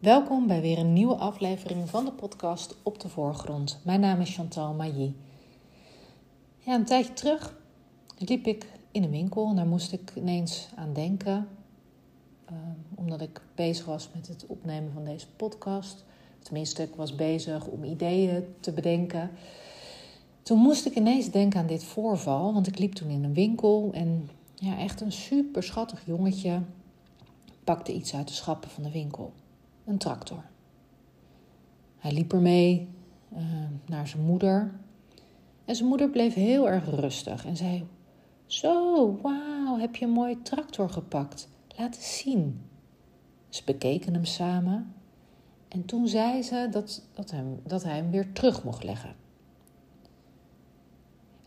Welkom bij weer een nieuwe aflevering van de podcast Op de Voorgrond. Mijn naam is Chantal Mailly. Ja, een tijdje terug liep ik in een winkel en daar moest ik ineens aan denken. Uh, omdat ik bezig was met het opnemen van deze podcast. Tenminste, ik was bezig om ideeën te bedenken. Toen moest ik ineens denken aan dit voorval, want ik liep toen in een winkel en ja, echt een super schattig jongetje pakte iets uit de schappen van de winkel. Een tractor. Hij liep ermee uh, naar zijn moeder. En zijn moeder bleef heel erg rustig en zei: Zo, wauw, heb je een mooie tractor gepakt? Laat eens zien. Ze bekeken hem samen. En toen zei ze dat, dat, hem, dat hij hem weer terug mocht leggen.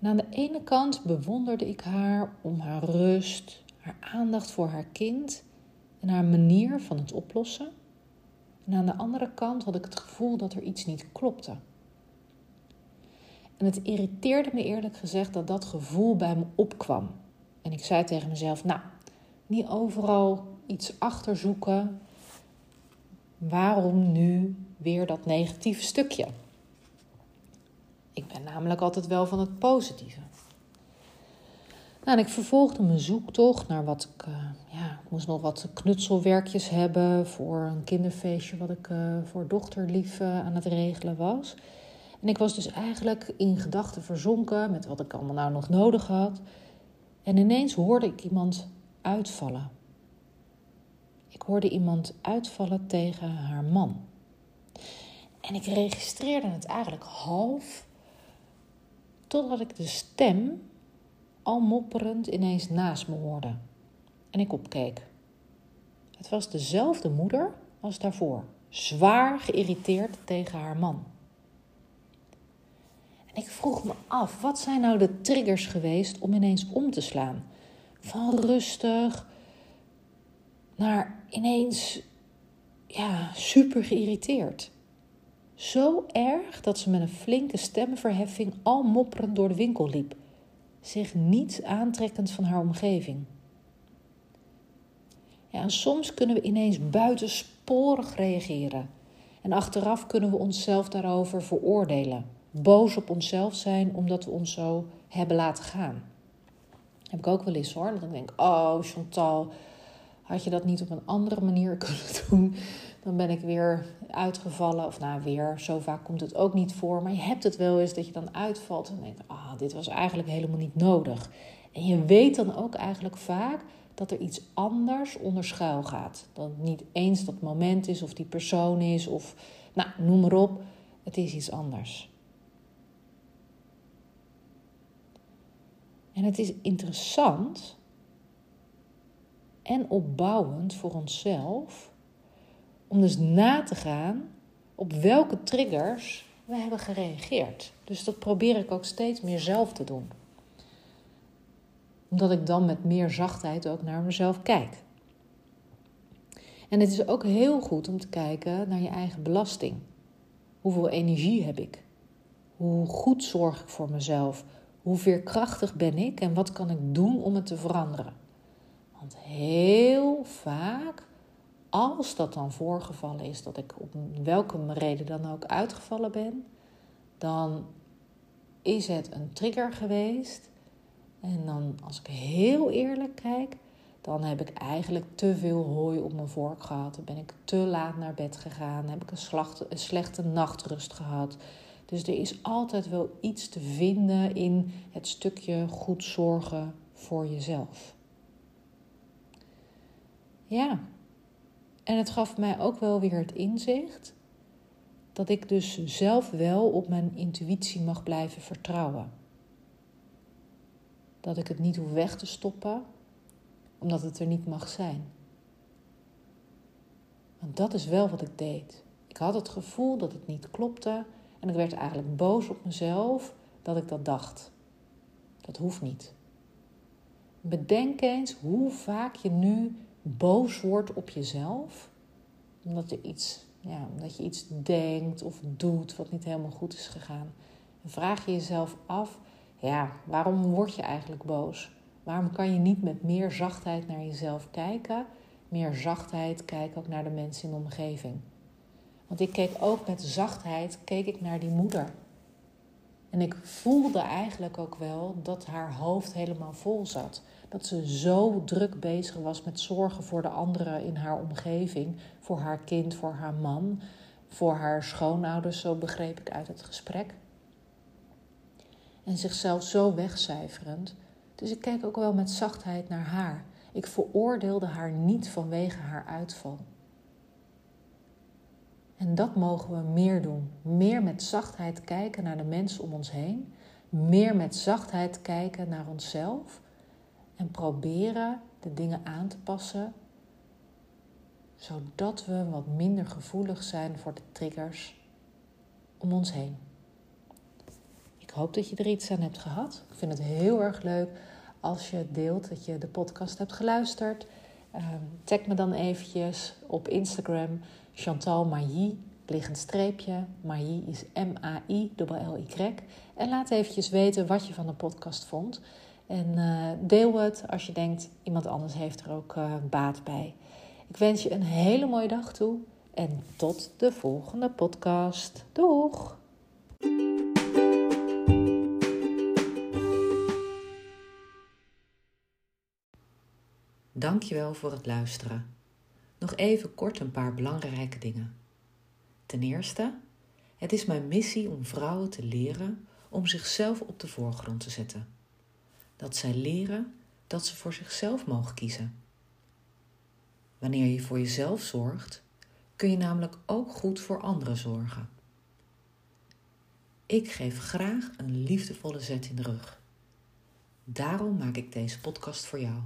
En aan de ene kant bewonderde ik haar om haar rust, haar aandacht voor haar kind en haar manier van het oplossen. En aan de andere kant had ik het gevoel dat er iets niet klopte. En het irriteerde me eerlijk gezegd dat dat gevoel bij me opkwam. En ik zei tegen mezelf: Nou, niet overal iets achterzoeken. Waarom nu weer dat negatieve stukje? Ik ben namelijk altijd wel van het positieve. Nou, ik vervolgde mijn zoektocht naar wat ik. Uh, ja, ik moest nog wat knutselwerkjes hebben voor een kinderfeestje wat ik uh, voor dochterlief uh, aan het regelen was. En ik was dus eigenlijk in gedachten verzonken met wat ik allemaal nou nog nodig had. En ineens hoorde ik iemand uitvallen. Ik hoorde iemand uitvallen tegen haar man. En ik registreerde het eigenlijk half, totdat ik de stem al mopperend ineens naast me hoorde. En ik opkeek. Het was dezelfde moeder als daarvoor, zwaar geïrriteerd tegen haar man. En ik vroeg me af, wat zijn nou de triggers geweest om ineens om te slaan? Van rustig naar ineens ja, super geïrriteerd. Zo erg dat ze met een flinke stemverheffing al mopperend door de winkel liep zich niet aantrekkend van haar omgeving. Ja, en soms kunnen we ineens buitensporig reageren. En achteraf kunnen we onszelf daarover veroordelen. Boos op onszelf zijn omdat we ons zo hebben laten gaan. heb ik ook wel eens hoor. Dat ik denk, oh Chantal, had je dat niet op een andere manier kunnen doen? Dan ben ik weer uitgevallen. Of nou, weer, zo vaak komt het ook niet voor. Maar je hebt het wel eens dat je dan uitvalt en denkt: ah, dit was eigenlijk helemaal niet nodig. En je weet dan ook eigenlijk vaak dat er iets anders onder schuil gaat. Dat niet eens dat moment is of die persoon is of nou, noem maar op. Het is iets anders. En het is interessant en opbouwend voor onszelf om dus na te gaan op welke triggers we hebben gereageerd. Dus dat probeer ik ook steeds meer zelf te doen. Omdat ik dan met meer zachtheid ook naar mezelf kijk. En het is ook heel goed om te kijken naar je eigen belasting. Hoeveel energie heb ik? Hoe goed zorg ik voor mezelf? Hoe veerkrachtig ben ik en wat kan ik doen om het te veranderen? Want heel vaak als dat dan voorgevallen is, dat ik op welke reden dan ook uitgevallen ben, dan is het een trigger geweest. En dan, als ik heel eerlijk kijk, dan heb ik eigenlijk te veel hooi op mijn vork gehad. Dan ben ik te laat naar bed gegaan. heb ik een slechte nachtrust gehad. Dus er is altijd wel iets te vinden in het stukje goed zorgen voor jezelf. Ja, en het gaf mij ook wel weer het inzicht dat ik dus zelf wel op mijn intuïtie mag blijven vertrouwen. Dat ik het niet hoef weg te stoppen, omdat het er niet mag zijn. Want dat is wel wat ik deed. Ik had het gevoel dat het niet klopte en ik werd eigenlijk boos op mezelf dat ik dat dacht. Dat hoeft niet. Bedenk eens hoe vaak je nu boos wordt op jezelf, omdat, je iets, ja, omdat je iets denkt of doet wat niet helemaal goed is gegaan. Vraag je jezelf af, ja, waarom word je eigenlijk boos? Waarom kan je niet met meer zachtheid naar jezelf kijken? Meer zachtheid kijken ook naar de mensen in de omgeving. Want ik keek ook met zachtheid keek ik naar die moeder. En ik voelde eigenlijk ook wel dat haar hoofd helemaal vol zat. Dat ze zo druk bezig was met zorgen voor de anderen in haar omgeving. Voor haar kind, voor haar man, voor haar schoonouders, zo begreep ik uit het gesprek. En zichzelf zo wegcijferend. Dus ik keek ook wel met zachtheid naar haar. Ik veroordeelde haar niet vanwege haar uitval. En dat mogen we meer doen. Meer met zachtheid kijken naar de mensen om ons heen. Meer met zachtheid kijken naar onszelf. En proberen de dingen aan te passen. Zodat we wat minder gevoelig zijn voor de triggers om ons heen. Ik hoop dat je er iets aan hebt gehad. Ik vind het heel erg leuk als je deelt dat je de podcast hebt geluisterd. Uh, tag me dan eventjes op Instagram Chantal Mailly, liggend streepje. Mailly is M-A-I-L-L-Y. En laat eventjes weten wat je van de podcast vond. En uh, deel het als je denkt, iemand anders heeft er ook uh, baat bij. Ik wens je een hele mooie dag toe en tot de volgende podcast. Doeg! Dankjewel voor het luisteren. Nog even kort een paar belangrijke dingen. Ten eerste, het is mijn missie om vrouwen te leren om zichzelf op de voorgrond te zetten. Dat zij leren dat ze voor zichzelf mogen kiezen. Wanneer je voor jezelf zorgt, kun je namelijk ook goed voor anderen zorgen. Ik geef graag een liefdevolle zet in de rug. Daarom maak ik deze podcast voor jou.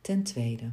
Ten tweede,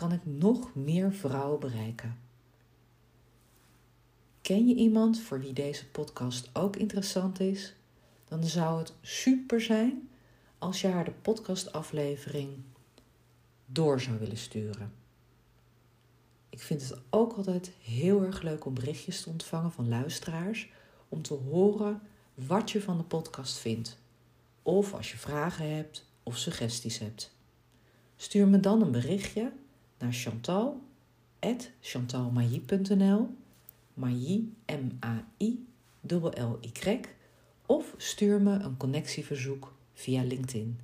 kan ik nog meer vrouwen bereiken. Ken je iemand voor wie deze podcast ook interessant is? Dan zou het super zijn als je haar de podcastaflevering door zou willen sturen. Ik vind het ook altijd heel erg leuk om berichtjes te ontvangen van luisteraars om te horen wat je van de podcast vindt. Of als je vragen hebt of suggesties hebt. Stuur me dan een berichtje naar Chantal, chantalmailly.nl, Mailly, M-A-I, L-Y, of stuur me een connectieverzoek via LinkedIn.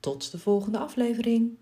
Tot de volgende aflevering!